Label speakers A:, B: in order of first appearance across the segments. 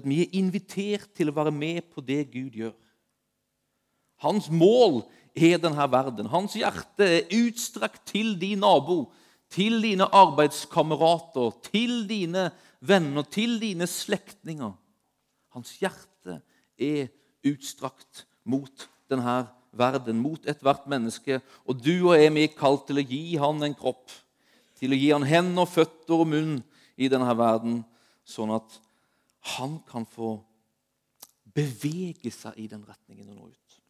A: at vi er invitert til å være med på det Gud gjør. Hans mål er denne verden. Hans hjerte er utstrakt til din nabo, til dine arbeidskamerater, til dine venner, til dine slektninger. Hans hjerte er utstrakt mot denne verden, mot ethvert menneske. Og du og jeg er kalt til å gi han en kropp, til å gi han hender, føtter og munn i denne verden, sånn at han kan få bevege seg i den retningen og nå ut.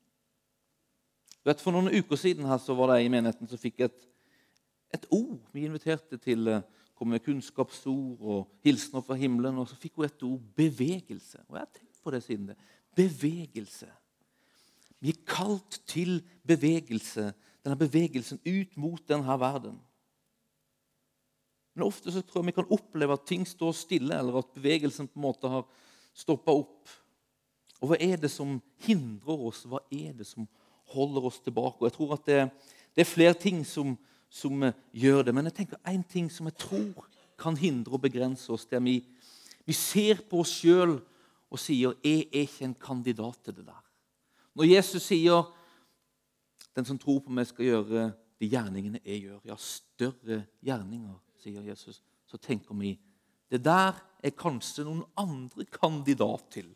A: Du vet, For noen uker siden her så var det ei i menigheten som fikk et, et ord. Vi inviterte til å eh, komme med kunnskapsord og hilsener fra himmelen. Og så fikk hun et ord bevegelse. Og jeg har tenkt på det siden det. Bevegelse. Vi er kalt til bevegelse. Denne bevegelsen ut mot denne verden. Men ofte så tror jeg vi kan oppleve at ting står stille, eller at bevegelsen på en måte har stoppa opp. Og hva er det som hindrer oss? Hva er det som holder oss tilbake. Og jeg tror at det, det er flere ting som, som, gjør det. Men jeg tenker én ting som jeg tror kan hindre og begrense oss, det er vi, vi ser på oss sjøl og sier 'Jeg er ikke en kandidat til det der'. Når Jesus sier 'Den som tror på meg, skal gjøre de gjerningene jeg gjør', ja, større gjerninger, sier Jesus, så tenker vi det der er kanskje noen andre kandidat til,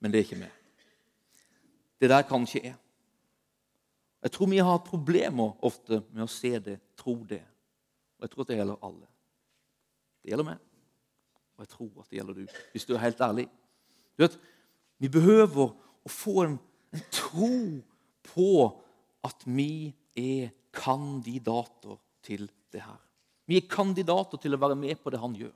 A: men det er ikke meg. Det der kan ikke jeg. Jeg tror vi har problemer ofte med å se det, tro det. Og jeg tror at det gjelder alle. Det gjelder meg, og jeg tror at det gjelder du, hvis du er helt ærlig. Du vet, Vi behøver å få en, en tro på at vi er kandidater til det her. Vi er kandidater til å være med på det han gjør.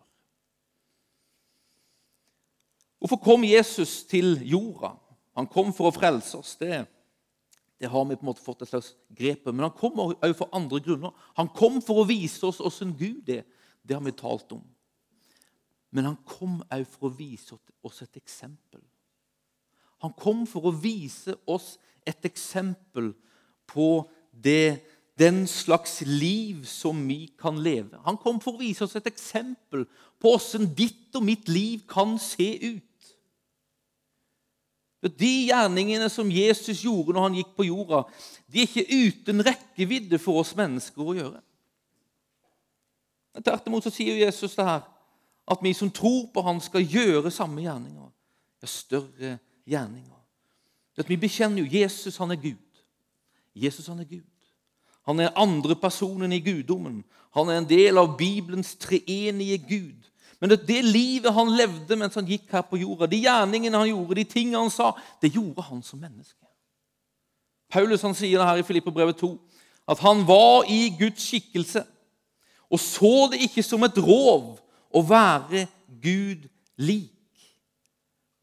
A: Hvorfor kom Jesus til jorda? Han kom for å frelse oss. Det, det har vi på en måte fått et slags grep. Men han kom også for andre grunner. Han kom for å vise oss hvordan Gud er. Det har vi talt om. Men han kom også for å vise oss et eksempel. Han kom for å vise oss et eksempel på det, den slags liv som vi kan leve. Han kom for å vise oss et eksempel på hvordan ditt og mitt liv kan se ut. De gjerningene som Jesus gjorde når han gikk på jorda, de er ikke uten rekkevidde for oss mennesker å gjøre. Tvert imot så sier Jesus det her, at vi som tror på Han, skal gjøre samme gjerninger. Ja, større gjerninger. At vi bekjenner jo Jesus, han er Gud. Jesus, han er Gud. Han er andre personen i guddommen. Han er en del av Bibelens treenige Gud. Men det, det livet han levde mens han gikk her på jorda, de gjerningene han gjorde, de tingene han sa, det gjorde han som menneske. Paulus han sier det her i Filippebrevet 2 at han var i Guds skikkelse og så det ikke som et rov å være Gud lik,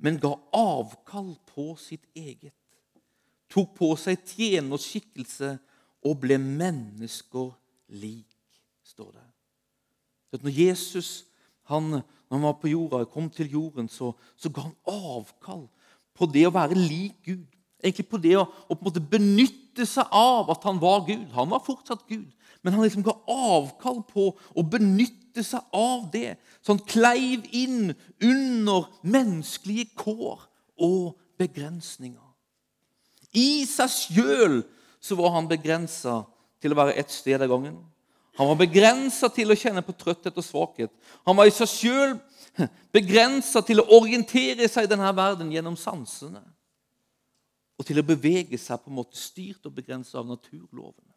A: men ga avkall på sitt eget. Tok på seg tjeners skikkelse og ble mennesker lik, står det. Så når Jesus han, når han var på jorda, kom til jorden, så, så ga han avkall på det å være lik Gud. Egentlig på det å, å på benytte seg av at han var Gud. Han var fortsatt Gud, men han liksom ga avkall på å benytte seg av det. Så han kleiv inn under menneskelige kår og begrensninger. I seg sjøl var han begrensa til å være ett sted av gangen. Han var begrensa til å kjenne på trøtthet og svakhet. Han var i seg sjøl begrensa til å orientere seg i denne verden gjennom sansene. Og til å bevege seg på en måte styrt og begrensa av naturlovene.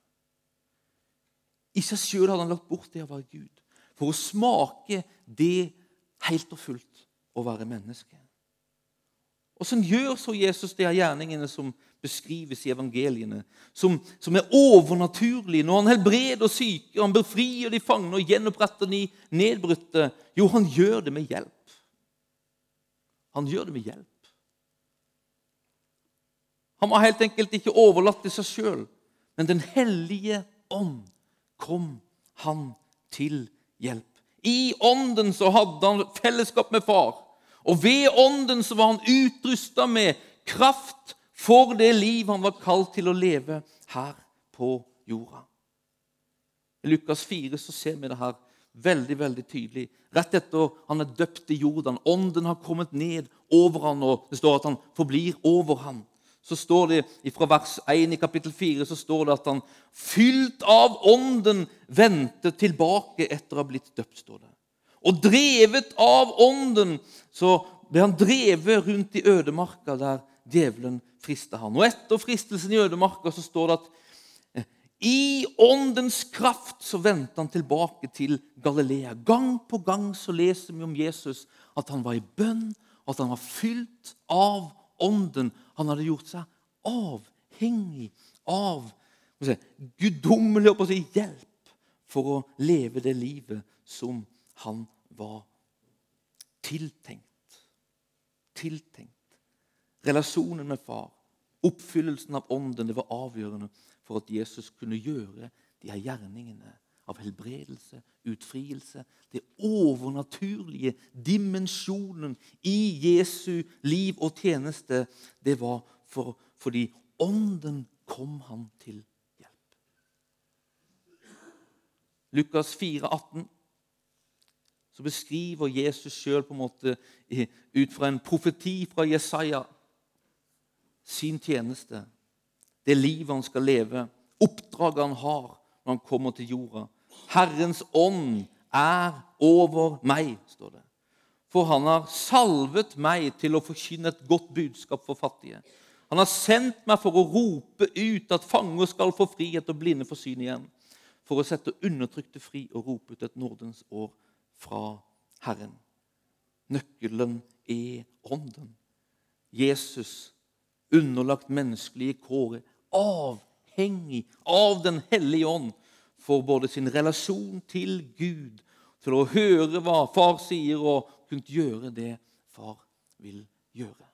A: I seg sjøl hadde han lagt bort det å være Gud for å smake det helt og fullt å være menneske. Åssen gjør så Jesus de gjerningene som beskrives i evangeliene, som, som er overnaturlige når han helbreder syke, han befrier de fangne og gjenoppretter de nedbrutte? Jo, han gjør det med hjelp. Han gjør det med hjelp. Han var helt enkelt ikke overlatt til seg sjøl, men Den hellige ånd kom han til hjelp. I ånden så hadde han fellesskap med far. Og ved ånden så var han utrusta med kraft for det liv han var kalt til å leve her på jorda. I Lukas 4 så ser vi det her veldig veldig tydelig. Rett etter han er døpt i Jordan, ånden har kommet ned over han, og det står at han forblir over han. Så står det Fra vers 1 i kapittel 4 så står det at han fylt av ånden vendte tilbake etter å ha blitt døpt. står det. Og drevet av ånden så ble han drevet rundt i ødemarka der djevelen frista han. Og etter fristelsen i ødemarka så står det at i åndens kraft så vendte han tilbake til Galilea. Gang på gang så leser vi om Jesus at han var i bønn, at han var fylt av ånden. Han hadde gjort seg avhengig av si, guddommelig si, hjelp for å leve det livet som han var tiltenkt. Tiltenkt. Relasjonen med far, oppfyllelsen av ånden, det var avgjørende for at Jesus kunne gjøre de her gjerningene av helbredelse, utfrielse. Det overnaturlige dimensjonen i Jesu liv og tjeneste, det var for, fordi Ånden kom han til hjelp. Lukas 4, 18, så beskriver Jesus sjøl ut fra en profeti fra Jesaja sin tjeneste det livet han skal leve, oppdraget han har når han kommer til jorda. Herrens ånd er over meg, står det. For han har salvet meg til å forkynne et godt budskap for fattige. Han har sendt meg for å rope ut at fanger skal få frihet og blinde få syn igjen. For å sette undertrykte fri og rope ut et nådens år fra Herren. Nøkkelen er ånden. Jesus, underlagt menneskelige kårer, avhengig av Den hellige ånd for både sin relasjon til Gud, til å høre hva far sier, og kunne gjøre det far vil gjøre.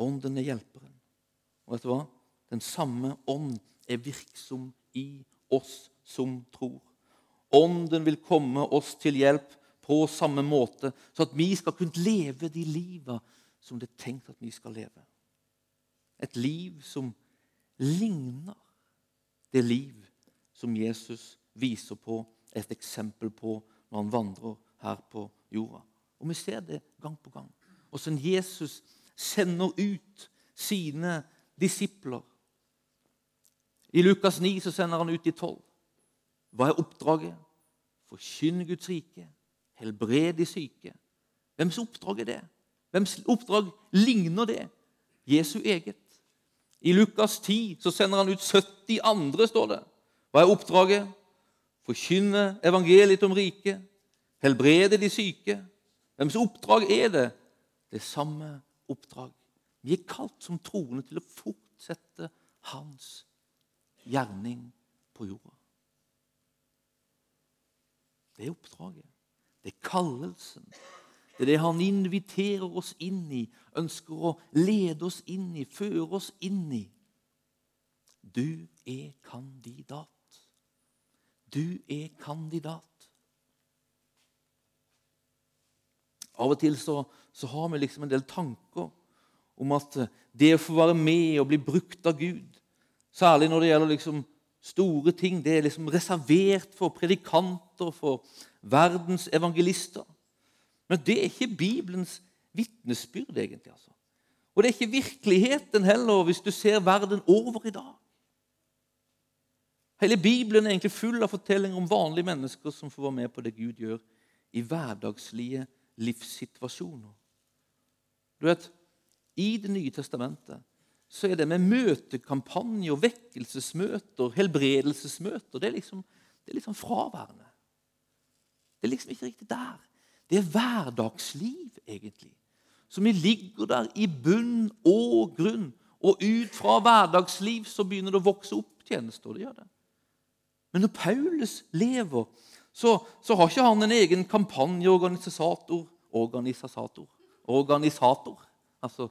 A: Ånden er hjelperen. Og vet du hva? Den samme ånd er virksom i oss som tror. Ånden vil komme oss til hjelp på samme måte, så at vi skal kunne leve de liva som det er tenkt at vi skal leve. Et liv som ligner det liv som Jesus viser på et eksempel på når han vandrer her på jorda. Og Vi ser det gang på gang. Åssen Jesus sender ut sine disipler. I Lukas 9 så sender han ut de tolv. Hva er oppdraget? Forkynne Guds rike, helbrede de syke. Hvems oppdrag er det? Hvems oppdrag ligner det? Jesu eget. I Lukas 10 så sender han ut 70 andre, står det. Hva er oppdraget? Forkynne evangeliet om riket, helbrede de syke. Hvems oppdrag er det? Det samme oppdrag. Vi er kalt som troende til å fortsette hans gjerning på jorda. Det er oppdraget. Det er kallelsen. Det er det han inviterer oss inn i, ønsker å lede oss inn i, føre oss inn i. Du er kandidat. Du er kandidat. Av og til så, så har vi liksom en del tanker om at det å få være med og bli brukt av Gud, særlig når det gjelder liksom store ting, det er liksom reservert for predikanter, for verdens evangelister. Men det er ikke Bibelens vitnesbyrd, egentlig. altså. Og det er ikke virkeligheten heller, hvis du ser verden over i dag. Hele Bibelen er egentlig full av fortellinger om vanlige mennesker som får være med på det Gud gjør i hverdagslige livssituasjoner. Du vet, I Det nye testamentet så er det med møtekampanjer, vekkelsesmøter, helbredelsesmøter Det er liksom, det er liksom fraværende. Det er liksom ikke riktig der. Det er hverdagsliv, egentlig. Så vi ligger der i bunn og grunn. Og ut fra hverdagsliv så begynner det å vokse opp tjenester. det gjør det. Men når Paulus lever, så, så har ikke han en egen kampanjeorganisator Organisator. Organisator. Altså,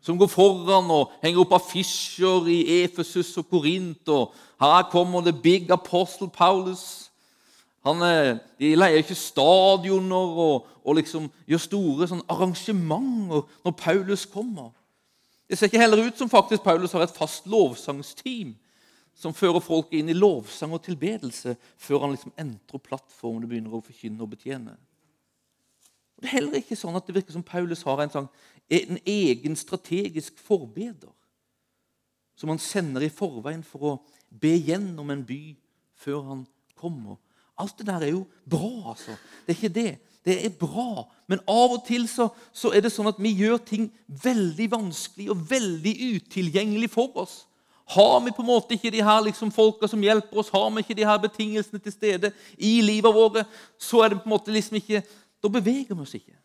A: som går foran og henger opp affisjer i Efesus og Korint. og Her kommer det big apostle Paulus. Han, de leier ikke stadioner og, og liksom gjør store sånn, arrangementer når Paulus kommer. Det ser ikke heller ut som faktisk Paulus har et fast lovsangsteam som fører folk inn i lovsang og tilbedelse før han liksom entrer plattformen og begynner å forkynne og betjene. Det er heller ikke sånn at det virker som Paulus har en, sånn, en egen strategisk forbeder som han sender i forveien for å be gjennom en by før han kommer. Alt det der er jo bra, altså. Det er ikke det. Det er bra. Men av og til så, så er det sånn at vi gjør ting veldig vanskelig og veldig utilgjengelig for oss. Har vi på en måte ikke de her liksom folka som hjelper oss, har vi ikke de her betingelsene til stede i livet våre, så er det på en måte liksom ikke Da beveger vi oss ikke.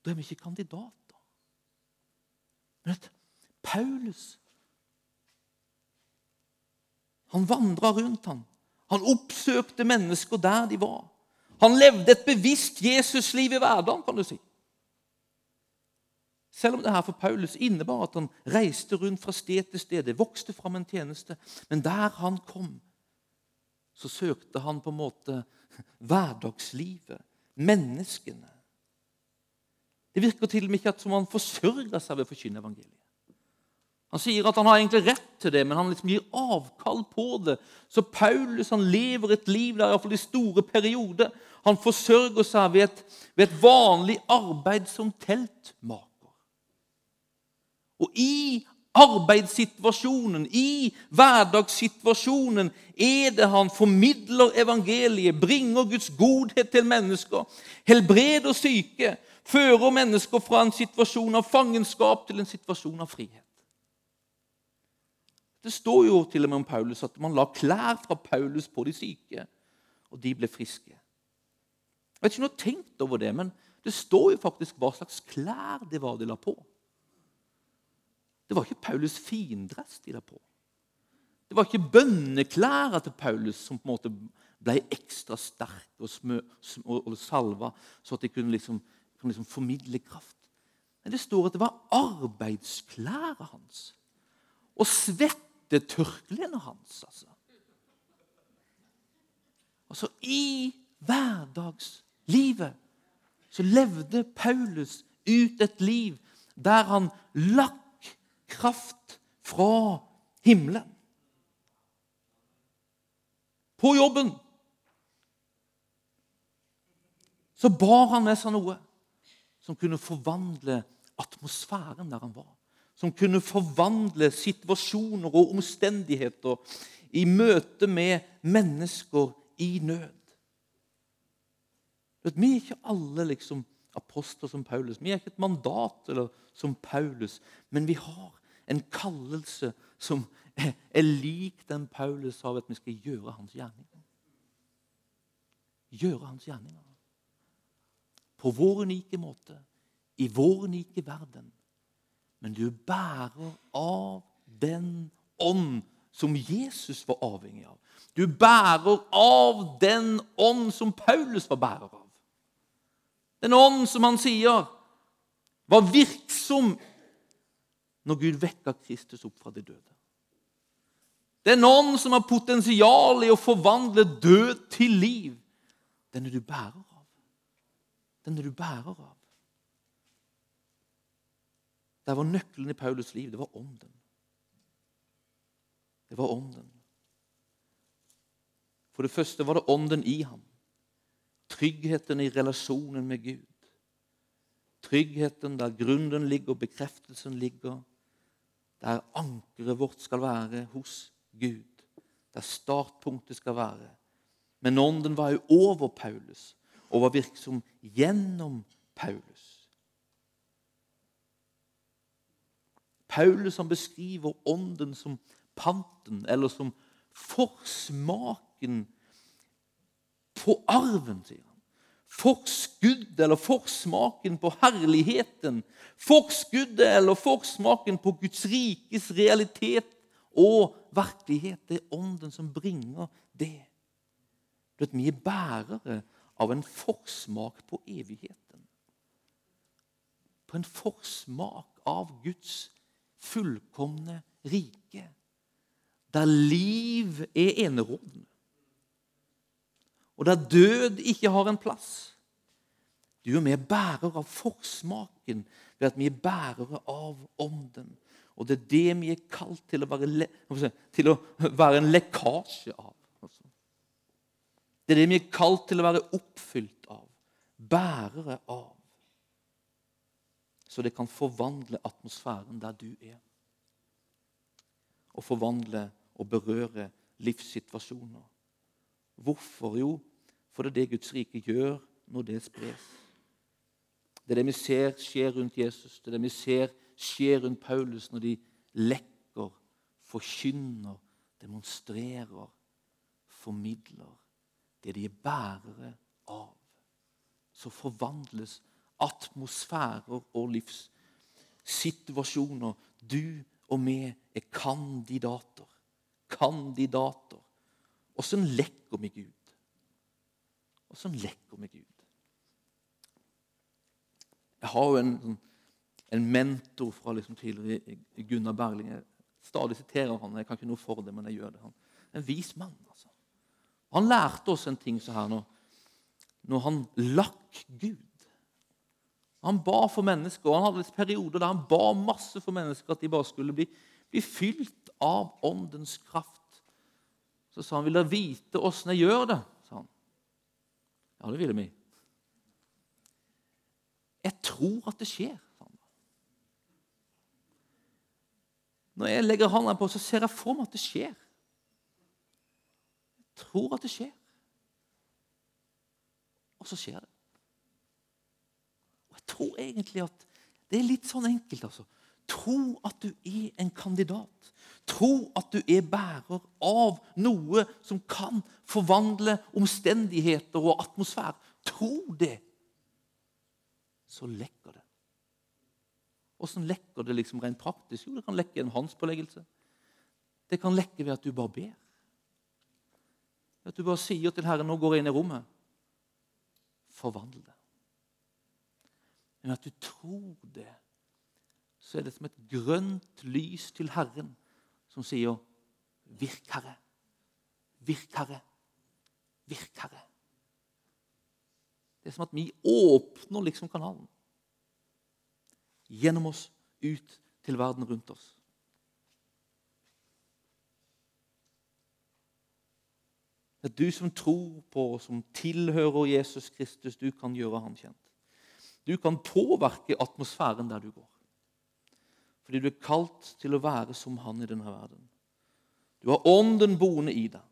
A: Da er vi ikke kandidater. Men Paulus Han vandra rundt ham. Han oppsøkte mennesker der de var. Han levde et bevisst Jesusliv i hverdagen, kan du si. Selv om det her for Paulus innebar at han reiste rundt fra sted til sted, vokste fram en tjeneste. Men der han kom, så søkte han på en måte hverdagslivet, menneskene. Det virker til og med ikke som han forsørga seg ved å forkynne evangeliet. Han sier at han har egentlig rett til det, men han liksom gir avkall på det. Så Paulus han lever et liv der iallfall i store perioder. Han forsørger seg ved et, ved et vanlig arbeid som teltmaker. Og i arbeidssituasjonen, i hverdagssituasjonen, er det han formidler evangeliet, bringer Guds godhet til mennesker, helbreder syke, fører mennesker fra en situasjon av fangenskap til en situasjon av frihet. Det står jo til og med om Paulus at man la klær fra Paulus på de syke, og de ble friske. Jeg vet ikke om du har tenkt over det, men det står jo faktisk hva slags klær det var de la på. Det var ikke Paulus findress de la på. Det var ikke bønneklærne til Paulus som på en måte ble ekstra sterke og, smø, og, salva, så at de kunne liksom, kunne liksom formidle kraft. Men det står at det var arbeidsklærne hans. Og svettetørklærne hans. altså. Altså, I hverdagslivet så levde Paulus ut et liv der han lakk kraft fra himmelen. På jobben så bar han med seg noe som kunne forvandle atmosfæren der han var. Som kunne forvandle situasjoner og omstendigheter i møte med mennesker i nød. Vi er ikke alle liksom apostler som Paulus. Vi er ikke et mandat eller, som Paulus, men vi har en kallelse som er lik den Paulus sa at vi skal gjøre hans gjerninger. Gjøre hans gjerninger. På vår unike måte, i vår unike verden. Men du bærer av den ånd som Jesus var avhengig av. Du bærer av den ånd som Paulus var bærer av. Den ånd som han sier var virksom når Gud vekka Kristus opp fra de døde. Den ånd som har potensial i å forvandle død til liv, den er du bærer av. Den er du bærer av. Det var nøkkelen i Paulus liv. Det var ånden. Det var ånden. For det første var det ånden i ham. Tryggheten i relasjonen med Gud. Tryggheten der grunnen ligger, bekreftelsen ligger der ankeret vårt skal være hos Gud. Der startpunktet skal være. Men ånden var jo over Paulus og var virksom gjennom Paulus. Paulus han beskriver ånden som panten, eller som forsmaken på arven, sier han forskuddet eller forsmaken på herligheten. Forskuddet eller forsmaken på Guds rikes realitet og virkelighet. Det er Ånden som bringer det. Du vet, Vi er bærere av en forsmak på evigheten. På en forsmak av Guds fullkomne rike. Der liv er enerådende og der død ikke har en plass. Du og vi er bærere av forsmaken ved at vi er bærere av Ånden. Og det er det vi er kalt til å være, til å være en lekkasje av. Altså. Det er det vi er kalt til å være oppfylt av, bærere av. Så det kan forvandle atmosfæren der du er. Og forvandle og berøre livssituasjoner. Hvorfor? Jo, for det er det Guds rike gjør når det spres. Det er det vi ser skjer rundt Jesus. Det er det vi ser skjer rundt Paulus når de lekker, forkynner, demonstrerer, formidler. Det de er bærere av. Så forvandles atmosfærer og livssituasjoner. Du og vi er kandidater. Kandidater. Åssen lekker vi Gud? Åssen lekker vi Gud? Jeg har jo en, sånn, en mentor fra liksom tidligere Gunnar Berling. Jeg stadig siterer han. Jeg kan ikke noe for det, men jeg gjør det. Han en vis mann. altså. Han lærte oss en ting så her nå. når han lakk Gud. Han ba for mennesker, og han hadde perioder der han ba masse for mennesker at de bare skulle bli, bli fylt av åndens kraft. Så sa han, 'Vil dere vite åssen jeg gjør det?' sa han. Ja, det ville vi. Jeg tror at det skjer. Når jeg legger hånda på, så ser jeg for meg at det skjer. Jeg tror at det skjer. Og så skjer det. Tror egentlig at det er litt sånn enkelt. altså. Tro at du er en kandidat. Tro at du er bærer av noe som kan forvandle omstendigheter og atmosfære. Tro det så lekker det. Åssen lekker det liksom rent praktisk? Jo, det kan lekke en håndspåleggelse. Det kan lekke ved at du bare ber. At du bare sier til Herren 'Nå går jeg inn i rommet'. Forvandle det. Men at du tror det, så er det som et grønt lys til Herren som sier 'Virk, Herre'. Virk, Herre. Virk, Herre. Det er som at vi åpner liksom kanalen. Gjennom oss ut til verden rundt oss. Det er du som tror på og som tilhører Jesus Kristus, du kan gjøre ham kjent. Du kan påvirke atmosfæren der du går. Fordi du er kalt til å være som han i denne verden. Du har ånden boende i deg.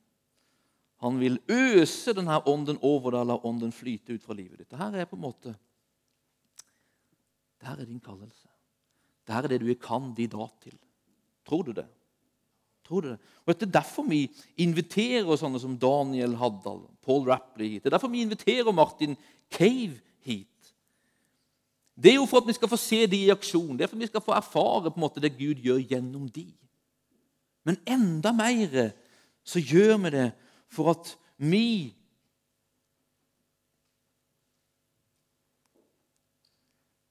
A: Han vil øse denne ånden over deg, la ånden flyte ut fra livet ditt. Dette er på en måte Dette er din kallelse. Dette er det du er kandidat til. Tror du det? Tror du det? Og Det er derfor vi inviterer sånne som Daniel Haddal, Paul Rapley hit. Det er derfor vi inviterer Martin Cave hit. Det er jo for at vi skal få se de i aksjon. Det er for at vi skal få erfare på en måte det Gud gjør gjennom de. Men enda mer så gjør vi det for at vi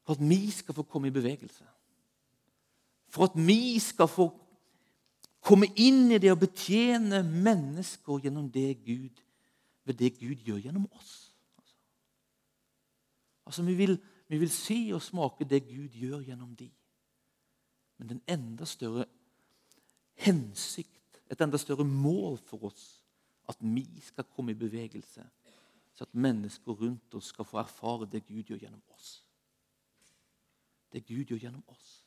A: For at vi skal få komme i bevegelse. For at vi skal få komme inn i det å betjene mennesker gjennom det Gud, ved det Gud gjør gjennom oss. Altså, vi vil, vi vil se og smake det Gud gjør gjennom de. Men en enda større hensikt, et enda større mål for oss, at vi skal komme i bevegelse, så at mennesker rundt oss skal få erfare det Gud gjør gjennom oss. Det Gud gjør gjennom oss.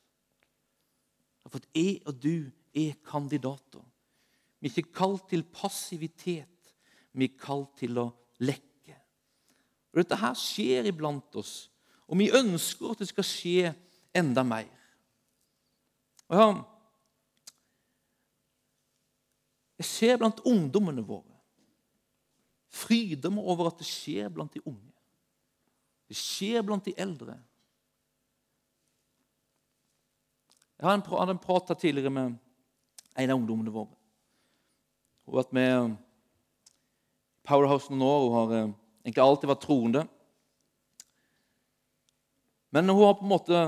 A: For at jeg og du er kandidater. Vi er ikke kalt til passivitet, vi er kalt til å lekke. Og Dette her skjer iblant oss, og vi ønsker at det skal skje enda mer. Og ja, jeg ser blant ungdommene våre fryder over at det skjer blant de unge. Det skjer blant de eldre. Jeg hadde en prat tidligere med en av ungdommene våre. Hun har vært med Powerhouse noen år. Hun har eh, egentlig alltid vært troende. Men når hun på en måte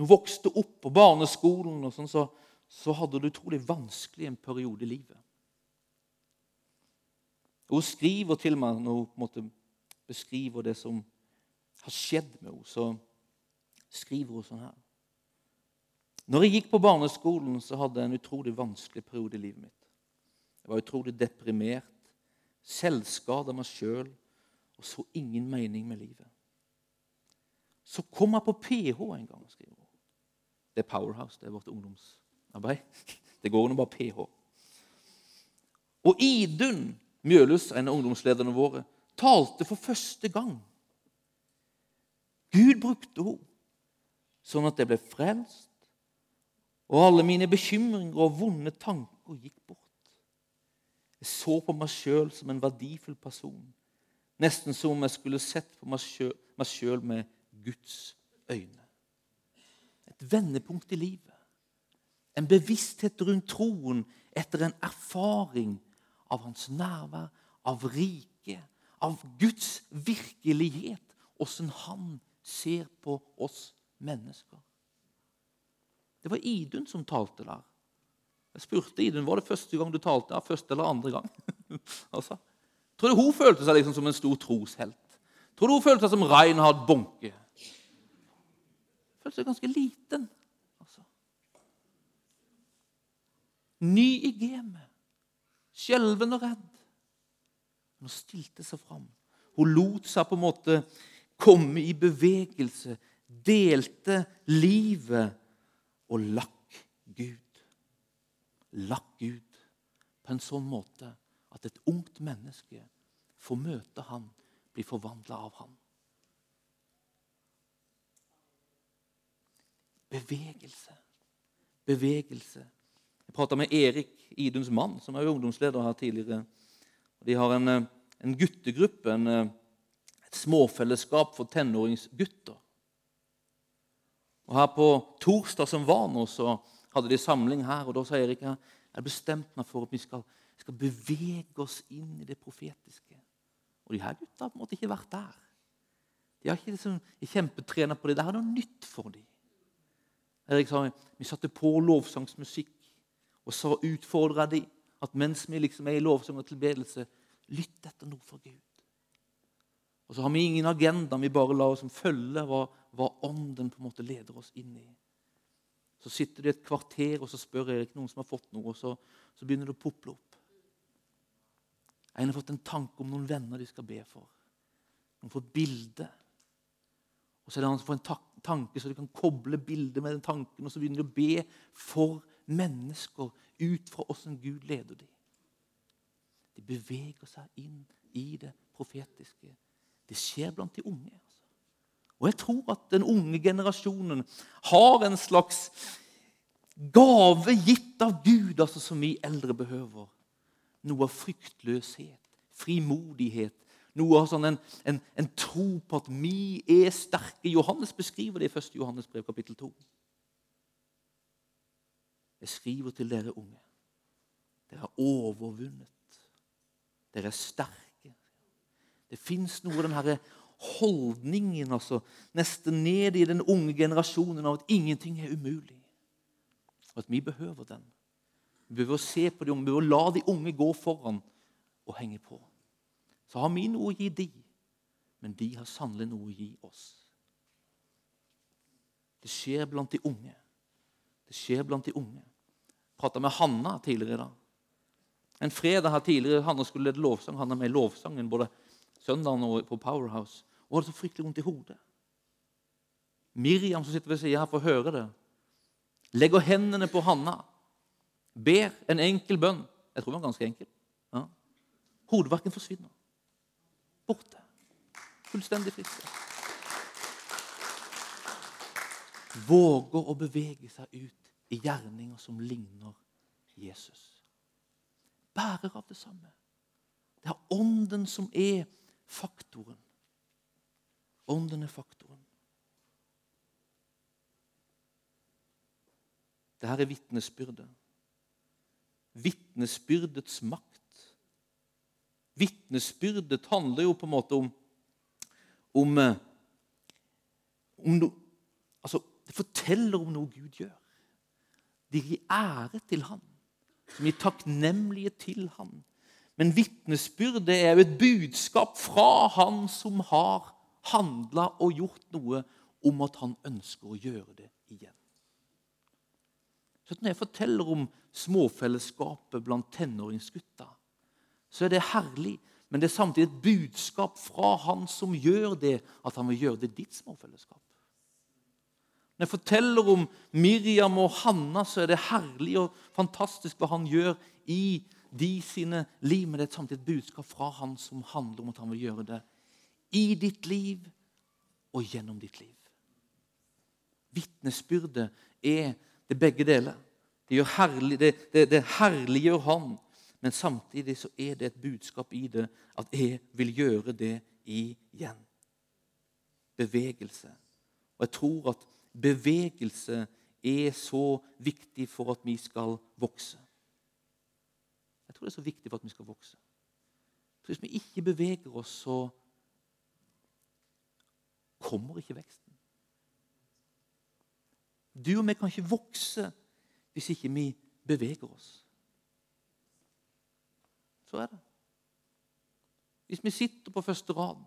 A: hun vokste opp på barneskolen, og sånn, så, så hadde det utrolig vanskelig en periode i livet. Hun skriver til meg når hun måte beskriver det som har skjedd med henne. Så skriver hun sånn her. Når jeg gikk på barneskolen, så hadde jeg en utrolig vanskelig periode i livet mitt. Jeg var utrolig deprimert, selvskada meg sjøl og så ingen mening med livet. Så kom jeg på PH en gang. skriver hun. Det er Powerhouse, det er vårt ungdomsarbeid. Det går under bare PH. Og Idun Mjølhus, en av ungdomslederne våre, talte for første gang. Gud brukte henne sånn at jeg ble frelst, og alle mine bekymringer og vonde tanker gikk bort. Jeg så på meg sjøl som en verdifull person, nesten som om jeg skulle sett på meg sjøl med Guds øyne. Et vendepunkt i livet. En bevissthet rundt troen etter en erfaring av hans nærvær, av riket, av Guds virkelighet. Åssen han ser på oss mennesker. Det var Idun som talte der. Jeg spurte Idun var det første gang du talte. Ja, første eller andre gang. altså. Tror du hun følte seg liksom som en stor troshelt? Tror du hun følte seg som Reinhard Bonke? Følte seg ganske liten. Altså. Ny i gamet. Skjelven og redd. Men hun stilte seg fram. Hun lot seg på en måte komme i bevegelse, delte livet og lakk Gud. Lakk Gud på en sånn måte at et ungt menneske får møte han, blir forvandla av han. Bevegelse. Bevegelse. Jeg prata med Erik, Iduns mann, som er ungdomsleder her tidligere. De har en, eh, en guttegruppe, en, eh, et småfellesskap for tenåringsgutter. Og her På torsdag som var nå, så hadde de samling her. og Da sa Erik jeg har bestemt meg for at vi skal, skal, bevege oss inn i det profetiske. Og de her gutta har på en måte ikke vært der. De har ikke liksom, kjempetrena på det. Det er noe nytt for dem. Erik sa vi satte på lovsangsmusikk, og så utfordra de at mens vi liksom er i lovsang og tilbedelse, lytt etter noe fra Gud. Og så har vi ingen agenda, vi bare lar oss følge hva, hva, Ånden på en måte leder oss inn i. Så sitter de et kvarter og så spør Erik noen som har fått noe, og så, så begynner det å pople opp. En har fått en tanke om noen venner de skal be for. Noen får et bilde. Og så er det han som får en tanke, så du kan koble bildet med den tanken, og så begynner du å be for mennesker ut fra åssen Gud leder dem. De beveger seg inn i det profetiske. Det skjer blant de unge. Altså. Og jeg tror at den unge generasjonen har en slags gave gitt av Gud altså, som vi eldre behøver. Noe av fryktløshet, frimodighet, noe av sånn en, en, en, tro på at vi er sterke. Johannes beskriver det i 1. Johannes brev, kapittel 2. Jeg skriver til dere unge. Dere har overvunnet. Dere er sterke. Det fins noe av denne holdningen altså, nesten ned i den unge generasjonen av at ingenting er umulig. Og at vi behøver den. Vi behøver å se på de unge, vi behøver å la de unge gå foran og henge på. Så har vi noe å gi de, men de har sannelig noe å gi oss. Det skjer blant de unge. Det skjer blant de unge. Jeg prata med Hanna tidligere i dag. En fredag her tidligere Hanna skulle lede lovsang. Han er med i lovsangen både søndagen på Powerhouse Hun hadde så fryktelig vondt i hodet. Miriam som sitter ved sida her, får høre det. Legger hendene på Hanna. Ber en enkel bønn. Jeg tror den var ganske enkel. Ja. Hodeverken forsvinner. Borte. Fullstendig friske. Våger å bevege seg ut i gjerninger som ligner Jesus. Bærer av det samme. Det er ånden som er faktoren. Ånden er faktoren. Dette er vitnesbyrdet. Vitnesbyrdets makt. Vitnesbyrdet handler jo på en måte om, om, eh, om no, altså, Det forteller om noe Gud gjør. Det gir ære til Han. Som gir takknemlige til Han. Men vitnesbyrdet er jo et budskap fra han som har handla og gjort noe, om at han ønsker å gjøre det igjen. Så Når jeg forteller om småfellesskapet blant tenåringsgutta, så er det herlig. Men det er samtidig et budskap fra han som gjør det, at han vil gjøre det ditt småfellesskap. Når jeg forteller om Miriam og Hanna, så er det herlig og fantastisk hva han gjør i de sine liv. Men det er samtidig et budskap fra han som handler om at han vil gjøre det i ditt liv og gjennom ditt liv. Vitnesbyrdet er det begge deler. Det, herlig, det, det, det herliggjør Han, men samtidig så er det et budskap i det at jeg vil gjøre det igjen. Bevegelse. Og jeg tror at bevegelse er så viktig for at vi skal vokse. Jeg tror det er så viktig for at vi skal vokse. For Hvis vi ikke beveger oss, så kommer ikke veksten. Du og vi kan ikke vokse hvis ikke vi beveger oss. Så er det. Hvis vi sitter på første rad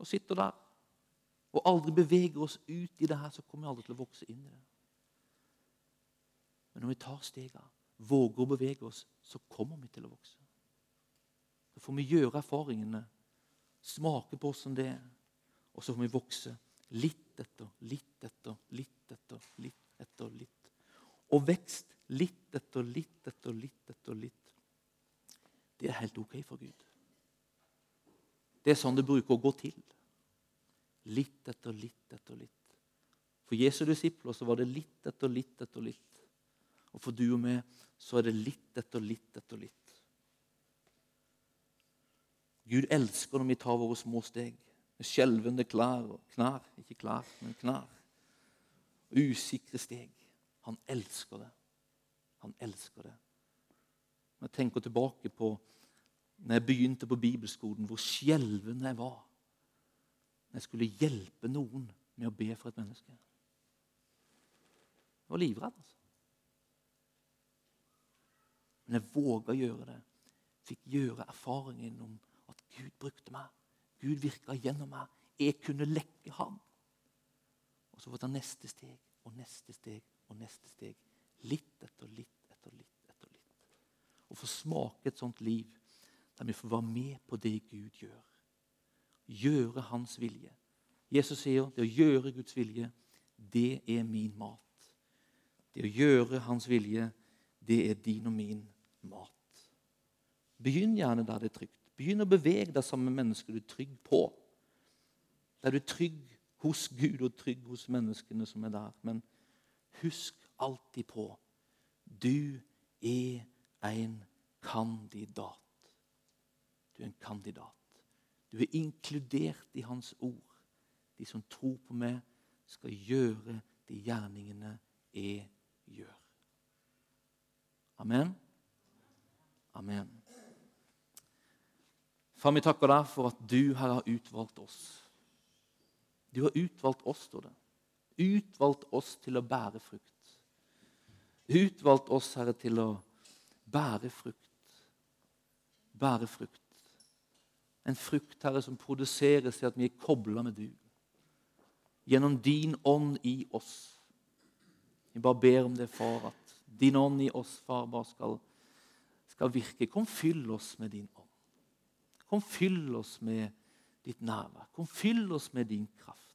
A: og sitter der og aldri beveger oss ut i det her, så kommer vi aldri til å vokse inn i det. Men når vi tar stegene, våger å bevege oss, så kommer vi til å vokse. Så får vi gjøre erfaringene, smake på hvordan det er, og så får vi vokse litt etter, litt etter, litt etter, litt etter litt. Og vekst litt etter litt etter litt etter litt. Det er helt ok for Gud. Det er sånn det bruker å gå til. Litt etter litt etter litt. For Jesu disipler så var det litt etter litt etter litt. Og for du og meg så er det litt etter litt etter litt. Gud elsker når vi tar våre små steg med skjelvende klær og knær. Ikke klær, men knær. Usikre steg. Han elsker det. Han elsker det. Når jeg tenker tilbake på når jeg begynte på bibelskolen, hvor skjelven jeg var når jeg skulle hjelpe noen med å be for et menneske. Jeg var livredd. altså. Men jeg våga gjøre det. Fikk gjøre erfaringen om at Gud brukte meg. Gud virka gjennom meg. Jeg kunne lekke ham. Og så var det neste steg og neste steg og neste steg. Litt etter litt etter litt etter litt. Å få smake et sånt liv der vi får være med på det Gud gjør. Gjøre Hans vilje. Jesus sier det å gjøre Guds vilje, det er min mat. Det å gjøre Hans vilje, det er din og min mat. Begynn gjerne der det er trygt. Begynn å bevege deg sammen med mennesker du er trygg på. Der du er trygg hos Gud og trygg hos menneskene som er der. Men husk alltid på du er en kandidat. Du er en kandidat. Du er inkludert i Hans ord. De som tror på meg, skal gjøre de gjerningene jeg gjør. Amen. Amen. Far, vi takker deg for at du her har utvalgt oss. Du har utvalgt oss, står det. Utvalgt oss til å bære frukt utvalgt oss, Herre, til å bære frukt. Bære frukt. En frukt, Herre, som produseres i at vi er kobla med du. Gjennom din ånd i oss. Vi bare ber om det, far, at din ånd i oss, far, bare skal, skal virke. Kom, fyll oss med din ånd. Kom, fyll oss med ditt nærvær. Kom, fyll oss med din kraft.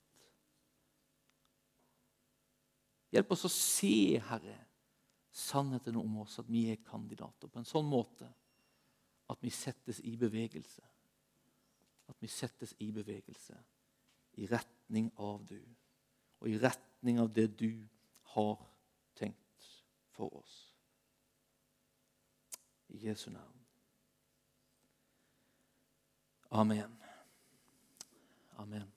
A: Hjelp oss å se, Herre, sannheten om oss, at vi er kandidater, på en sånn måte at vi settes i bevegelse. At vi settes i bevegelse i retning av du, og i retning av det du har tenkt for oss. I Jesu navn. Amen. Amen.